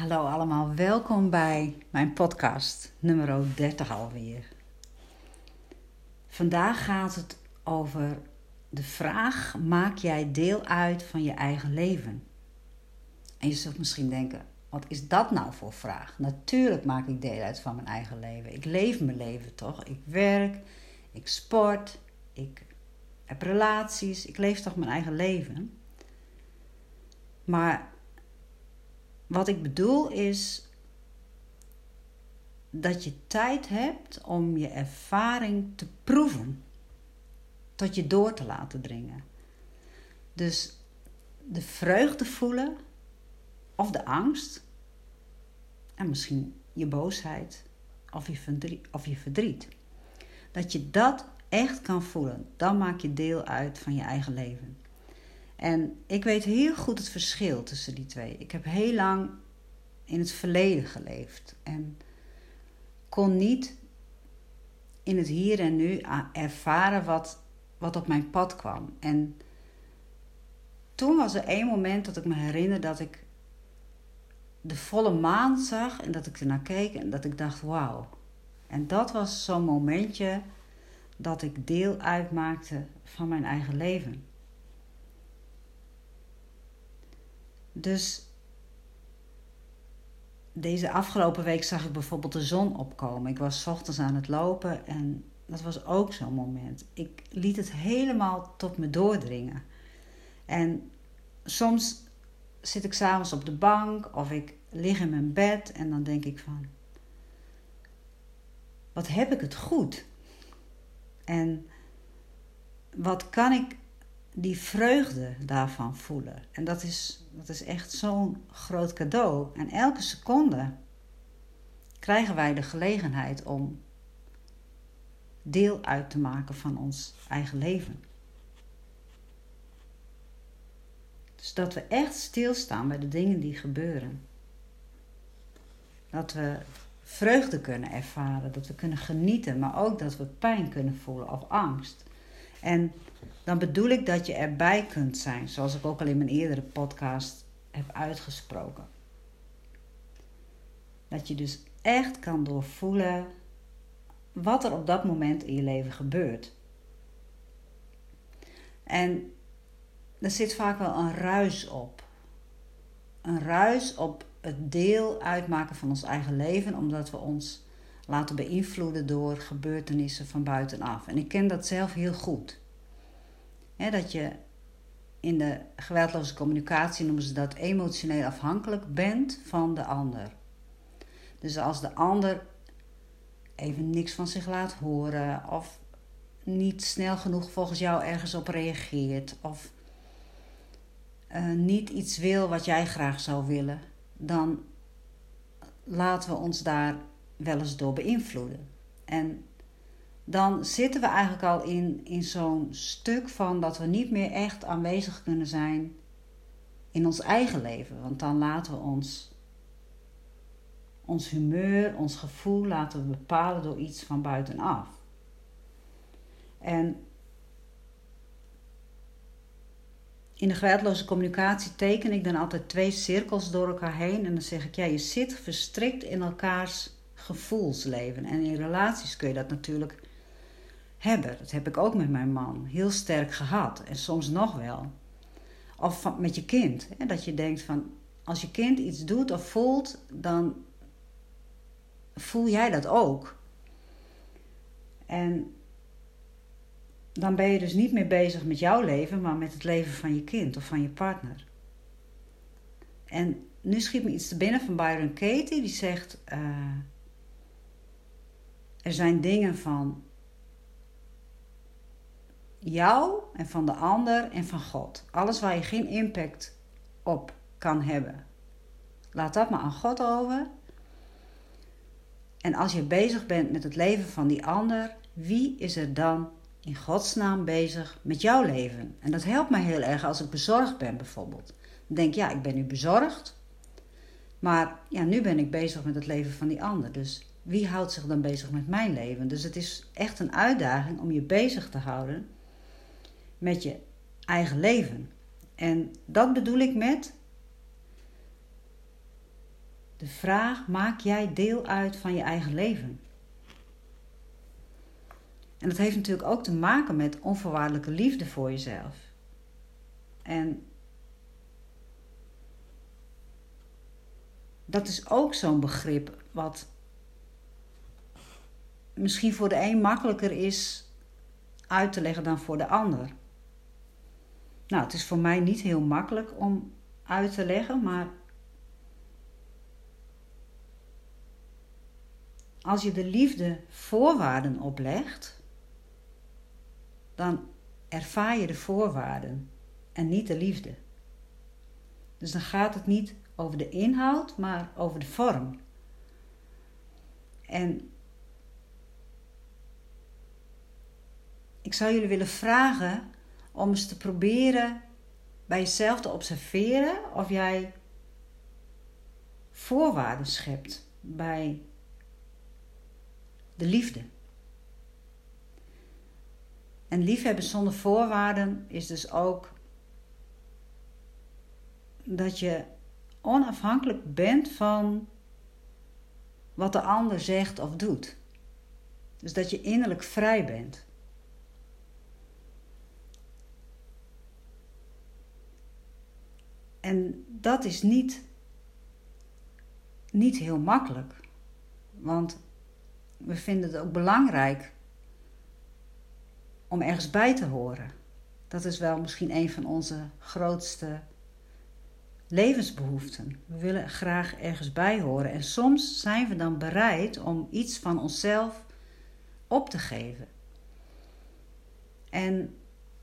Hallo allemaal, welkom bij mijn podcast, nummer 30 alweer. Vandaag gaat het over de vraag: maak jij deel uit van je eigen leven? En je zult misschien denken: wat is dat nou voor vraag? Natuurlijk maak ik deel uit van mijn eigen leven. Ik leef mijn leven toch? Ik werk, ik sport, ik heb relaties, ik leef toch mijn eigen leven. Maar wat ik bedoel is dat je tijd hebt om je ervaring te proeven, tot je door te laten dringen. Dus de vreugde voelen of de angst en misschien je boosheid of je verdriet. Of je verdriet. Dat je dat echt kan voelen, dan maak je deel uit van je eigen leven. En ik weet heel goed het verschil tussen die twee. Ik heb heel lang in het verleden geleefd en kon niet in het hier en nu ervaren wat, wat op mijn pad kwam. En toen was er één moment dat ik me herinner dat ik de volle maan zag en dat ik ernaar keek en dat ik dacht: wauw. En dat was zo'n momentje dat ik deel uitmaakte van mijn eigen leven. Dus deze afgelopen week zag ik bijvoorbeeld de zon opkomen. Ik was ochtends aan het lopen en dat was ook zo'n moment. Ik liet het helemaal tot me doordringen. En soms zit ik s'avonds op de bank of ik lig in mijn bed en dan denk ik van, wat heb ik het goed? En wat kan ik die vreugde daarvan voelen? En dat is, dat is echt zo'n groot cadeau. En elke seconde krijgen wij de gelegenheid om deel uit te maken van ons eigen leven. Dus dat we echt stilstaan bij de dingen die gebeuren. Dat we vreugde kunnen ervaren, dat we kunnen genieten, maar ook dat we pijn kunnen voelen of angst. En dan bedoel ik dat je erbij kunt zijn, zoals ik ook al in mijn eerdere podcast heb uitgesproken. Dat je dus echt kan doorvoelen wat er op dat moment in je leven gebeurt. En er zit vaak wel een ruis op. Een ruis op het deel uitmaken van ons eigen leven, omdat we ons laten beïnvloeden door gebeurtenissen van buitenaf. En ik ken dat zelf heel goed. dat je in de geweldloze communicatie noemen ze dat emotioneel afhankelijk bent van de ander. Dus als de ander even niks van zich laat horen of niet snel genoeg volgens jou ergens op reageert of uh, niet iets wil wat jij graag zou willen, dan laten we ons daar wel eens door beïnvloeden. En dan zitten we eigenlijk al in, in zo'n stuk van dat we niet meer echt aanwezig kunnen zijn in ons eigen leven. Want dan laten we ons, ons humeur, ons gevoel laten we bepalen door iets van buitenaf. En in de geweldloze communicatie teken ik dan altijd twee cirkels door elkaar heen. En dan zeg ik, ja, je zit verstrikt in elkaars gevoelsleven. En in relaties kun je dat natuurlijk hebben. Dat heb ik ook met mijn man heel sterk gehad. En soms nog wel. Of met je kind. Hè? Dat je denkt van, als je kind iets doet of voelt, dan voel jij dat ook. En dan ben je dus niet meer bezig met jouw leven, maar met het leven van je kind of van je partner. En nu schiet me iets te binnen van Byron Katie, die zegt: uh, Er zijn dingen van jou en van de ander en van God. Alles waar je geen impact op kan hebben. Laat dat maar aan God over. En als je bezig bent met het leven van die ander, wie is er dan in Gods naam bezig met jouw leven. En dat helpt mij heel erg als ik bezorgd ben bijvoorbeeld. Dan denk ja, ik ben nu bezorgd. Maar ja, nu ben ik bezig met het leven van die ander. Dus wie houdt zich dan bezig met mijn leven? Dus het is echt een uitdaging om je bezig te houden met je eigen leven. En dat bedoel ik met de vraag: maak jij deel uit van je eigen leven? En dat heeft natuurlijk ook te maken met onvoorwaardelijke liefde voor jezelf. En dat is ook zo'n begrip wat misschien voor de een makkelijker is uit te leggen dan voor de ander. Nou, het is voor mij niet heel makkelijk om uit te leggen, maar als je de liefde voorwaarden oplegt, dan ervaar je de voorwaarden en niet de liefde. Dus dan gaat het niet over de inhoud, maar over de vorm. En ik zou jullie willen vragen om eens te proberen bij jezelf te observeren of jij voorwaarden schept bij de liefde. En liefhebben zonder voorwaarden is dus ook dat je onafhankelijk bent van wat de ander zegt of doet. Dus dat je innerlijk vrij bent. En dat is niet, niet heel makkelijk. Want we vinden het ook belangrijk om ergens bij te horen. Dat is wel misschien een van onze grootste levensbehoeften. We willen graag ergens bij horen. En soms zijn we dan bereid om iets van onszelf op te geven. En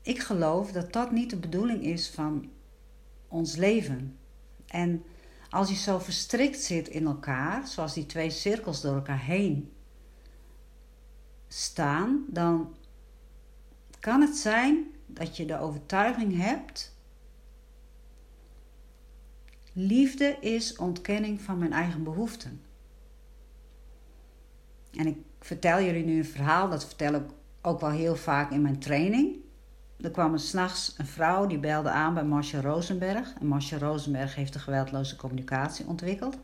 ik geloof dat dat niet de bedoeling is van ons leven. En als je zo verstrikt zit in elkaar, zoals die twee cirkels door elkaar heen staan, dan kan het zijn dat je de overtuiging hebt: liefde is ontkenning van mijn eigen behoeften. En ik vertel jullie nu een verhaal, dat vertel ik ook wel heel vaak in mijn training. Er kwam er s'nachts een vrouw die belde aan bij Marcia Rosenberg. En Marcia Rosenberg heeft de geweldloze communicatie ontwikkeld.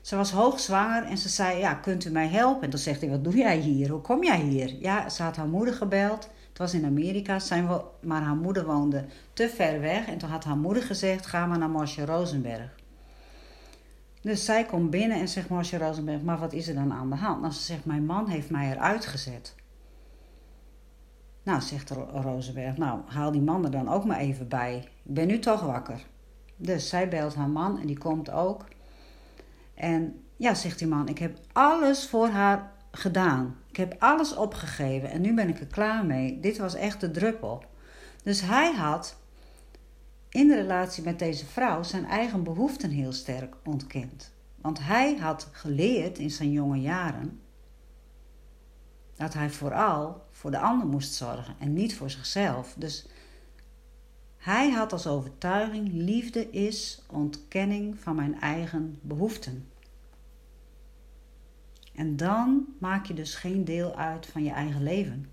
Ze was hoogzwanger en ze zei: Ja, kunt u mij helpen? En toen zegt hij: Wat doe jij hier? Hoe kom jij hier? Ja, ze had haar moeder gebeld. Het was in Amerika, zijn we, maar haar moeder woonde te ver weg. En toen had haar moeder gezegd: Ga maar naar Marcia Rosenberg. Dus zij komt binnen en zegt Marcia Rosenberg: Maar wat is er dan aan de hand? Nou, ze zegt: Mijn man heeft mij eruit gezet. Nou, zegt Rozenberg, nou haal die man er dan ook maar even bij. Ik ben nu toch wakker. Dus zij belt haar man en die komt ook. En ja, zegt die man, ik heb alles voor haar gedaan. Ik heb alles opgegeven en nu ben ik er klaar mee. Dit was echt de druppel. Dus hij had in de relatie met deze vrouw zijn eigen behoeften heel sterk ontkend. Want hij had geleerd in zijn jonge jaren dat hij vooral voor de ander moest zorgen en niet voor zichzelf. Dus hij had als overtuiging: liefde is ontkenning van mijn eigen behoeften. En dan maak je dus geen deel uit van je eigen leven.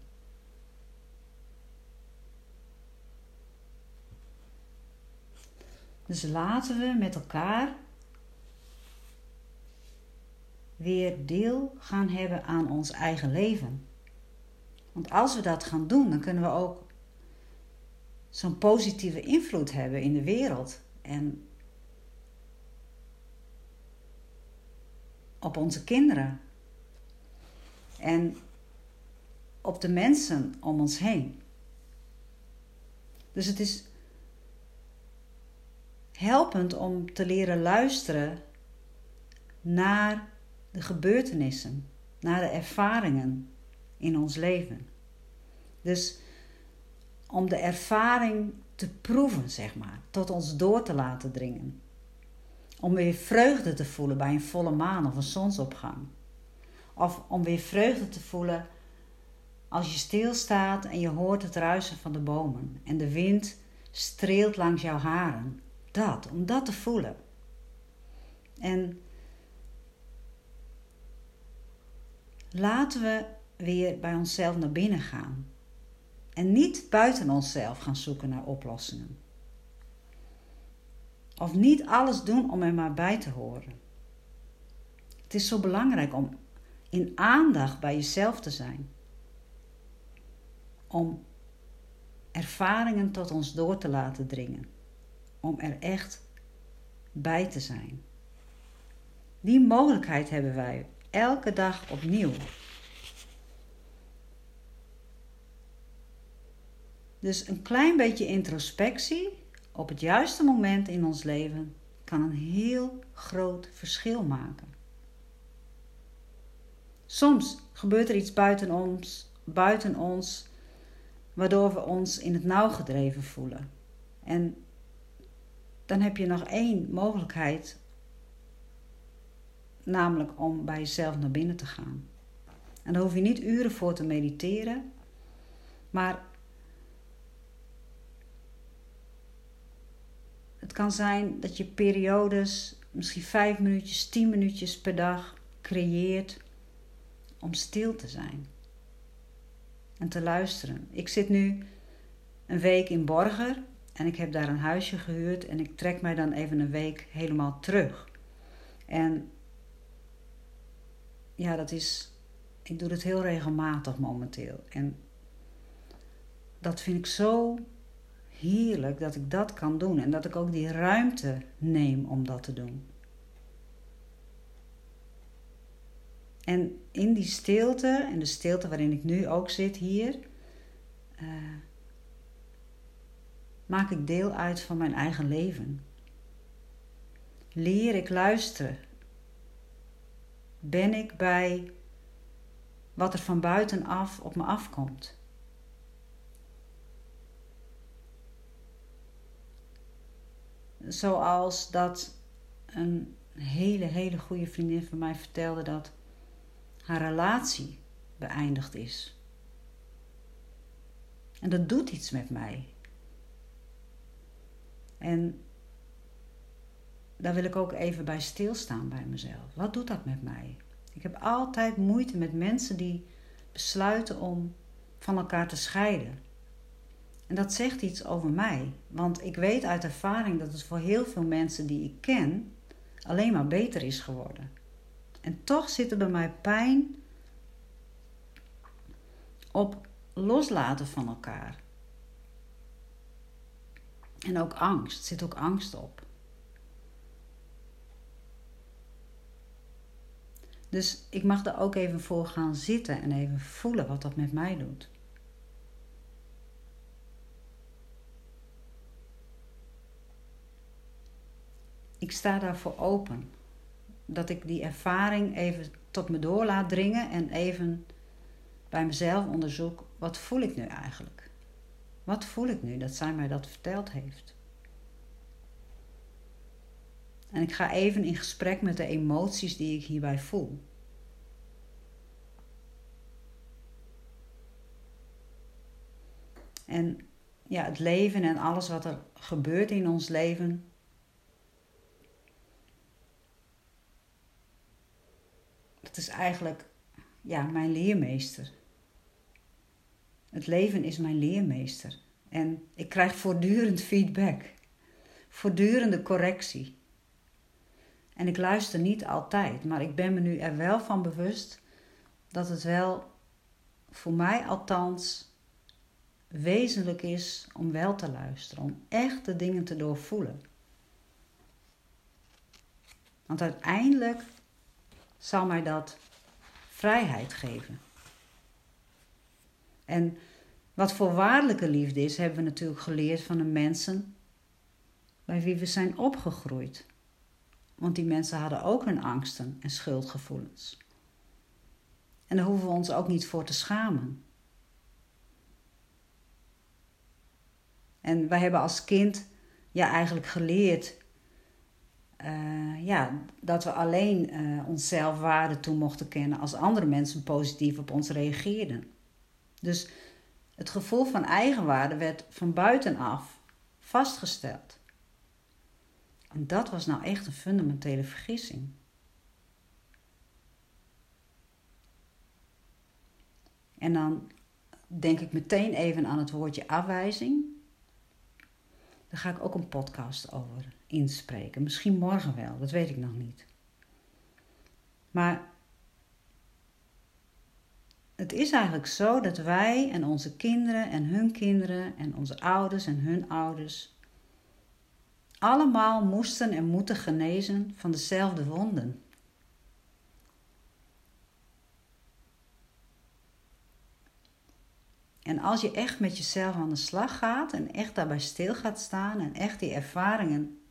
Dus laten we met elkaar weer deel gaan hebben aan ons eigen leven. Want als we dat gaan doen, dan kunnen we ook zo'n positieve invloed hebben in de wereld. En op onze kinderen. En op de mensen om ons heen. Dus het is helpend om te leren luisteren naar de gebeurtenissen, naar de ervaringen in ons leven. Dus om de ervaring te proeven, zeg maar, tot ons door te laten dringen. Om weer vreugde te voelen bij een volle maan of een zonsopgang. Of om weer vreugde te voelen als je stilstaat en je hoort het ruisen van de bomen en de wind streelt langs jouw haren. Dat, om dat te voelen. En laten we weer bij onszelf naar binnen gaan. En niet buiten onszelf gaan zoeken naar oplossingen. Of niet alles doen om er maar bij te horen. Het is zo belangrijk om in aandacht bij jezelf te zijn. Om ervaringen tot ons door te laten dringen. Om er echt bij te zijn. Die mogelijkheid hebben wij elke dag opnieuw. Dus een klein beetje introspectie op het juiste moment in ons leven kan een heel groot verschil maken. Soms gebeurt er iets buiten ons, buiten ons waardoor we ons in het nauw gedreven voelen. En dan heb je nog één mogelijkheid, namelijk om bij jezelf naar binnen te gaan. En daar hoef je niet uren voor te mediteren, maar het kan zijn dat je periodes, misschien vijf minuutjes, tien minuutjes per dag creëert om stil te zijn en te luisteren. Ik zit nu een week in Borger en ik heb daar een huisje gehuurd en ik trek mij dan even een week helemaal terug. En ja, dat is. Ik doe het heel regelmatig momenteel. En dat vind ik zo heerlijk dat ik dat kan doen en dat ik ook die ruimte neem om dat te doen. En in die stilte, en de stilte waarin ik nu ook zit hier, uh, maak ik deel uit van mijn eigen leven. Leer ik luisteren. Ben ik bij wat er van buitenaf op me afkomt. Zoals dat een hele, hele goede vriendin van mij vertelde dat haar relatie beëindigd is. En dat doet iets met mij. En daar wil ik ook even bij stilstaan bij mezelf. Wat doet dat met mij? Ik heb altijd moeite met mensen die besluiten om van elkaar te scheiden. En dat zegt iets over mij, want ik weet uit ervaring dat het voor heel veel mensen die ik ken alleen maar beter is geworden. En toch zit er bij mij pijn op loslaten van elkaar. En ook angst, zit ook angst op. Dus ik mag er ook even voor gaan zitten en even voelen wat dat met mij doet. Ik sta daarvoor open. Dat ik die ervaring even tot me door laat dringen en even bij mezelf onderzoek: wat voel ik nu eigenlijk? Wat voel ik nu dat zij mij dat verteld heeft? En ik ga even in gesprek met de emoties die ik hierbij voel. En ja, het leven en alles wat er gebeurt in ons leven. Dat is eigenlijk ja, mijn leermeester. Het leven is mijn leermeester. En ik krijg voortdurend feedback, voortdurende correctie. En ik luister niet altijd, maar ik ben me nu er wel van bewust dat het wel voor mij althans wezenlijk is om wel te luisteren, om echt de dingen te doorvoelen. Want uiteindelijk zal mij dat vrijheid geven. En wat voorwaardelijke liefde is, hebben we natuurlijk geleerd van de mensen bij wie we zijn opgegroeid. Want die mensen hadden ook hun angsten en schuldgevoelens. En daar hoeven we ons ook niet voor te schamen. En wij hebben als kind ja, eigenlijk geleerd uh, ja, dat we alleen uh, onszelf waarde toe mochten kennen als andere mensen positief op ons reageerden. Dus het gevoel van eigenwaarde werd van buitenaf vastgesteld. En dat was nou echt een fundamentele vergissing. En dan denk ik meteen even aan het woordje afwijzing. Daar ga ik ook een podcast over inspreken. Misschien morgen wel, dat weet ik nog niet. Maar het is eigenlijk zo dat wij en onze kinderen en hun kinderen en onze ouders en hun ouders allemaal moesten en moeten genezen van dezelfde wonden. En als je echt met jezelf aan de slag gaat en echt daarbij stil gaat staan en echt die ervaringen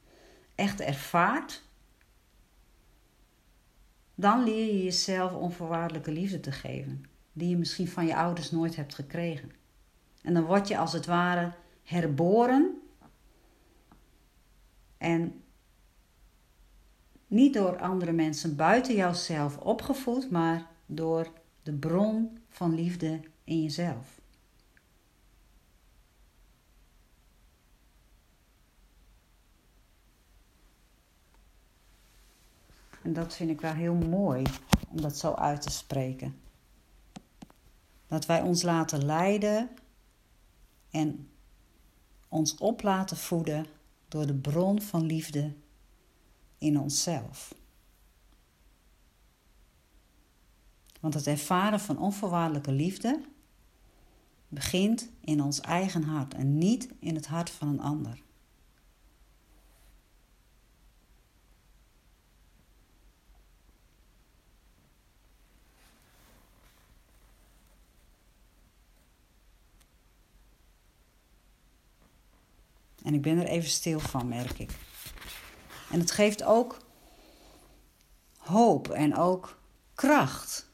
echt ervaart, dan leer je jezelf onvoorwaardelijke liefde te geven, die je misschien van je ouders nooit hebt gekregen. En dan word je als het ware herboren en niet door andere mensen buiten jouzelf opgevoed, maar door de bron van liefde in jezelf. En dat vind ik wel heel mooi om dat zo uit te spreken. Dat wij ons laten leiden en ons op laten voeden door de bron van liefde in onszelf. Want het ervaren van onvoorwaardelijke liefde begint in ons eigen hart en niet in het hart van een ander. En ik ben er even stil van, merk ik. En het geeft ook hoop en ook kracht,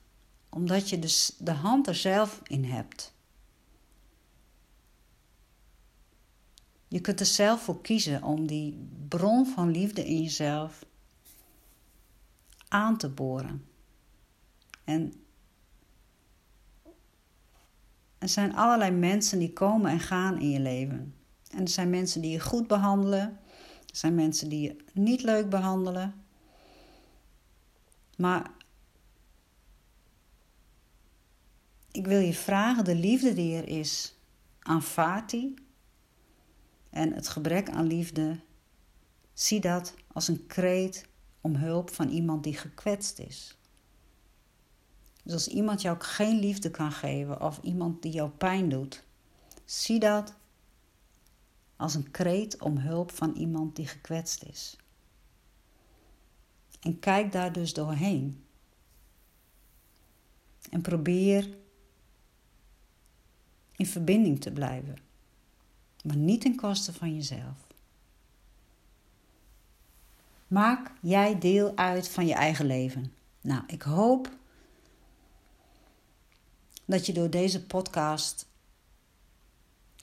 omdat je dus de hand er zelf in hebt. Je kunt er zelf voor kiezen om die bron van liefde in jezelf aan te boren. En er zijn allerlei mensen die komen en gaan in je leven. En er zijn mensen die je goed behandelen. Er zijn mensen die je niet leuk behandelen. Maar ik wil je vragen, de liefde die er is, aanvaard die. En het gebrek aan liefde, zie dat als een kreet om hulp van iemand die gekwetst is. Dus als iemand jou geen liefde kan geven of iemand die jou pijn doet, zie dat als een kreet om hulp van iemand die gekwetst is. En kijk daar dus doorheen. En probeer in verbinding te blijven, maar niet ten koste van jezelf. Maak jij deel uit van je eigen leven. Nou, ik hoop dat je door deze podcast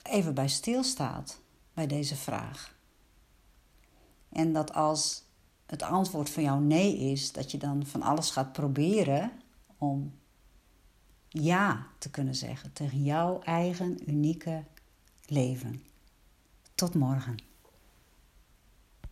even bij stilstaat bij deze vraag. En dat als het antwoord van jou nee is, dat je dan van alles gaat proberen om ja te kunnen zeggen tegen jouw eigen unieke leven. Tot morgen.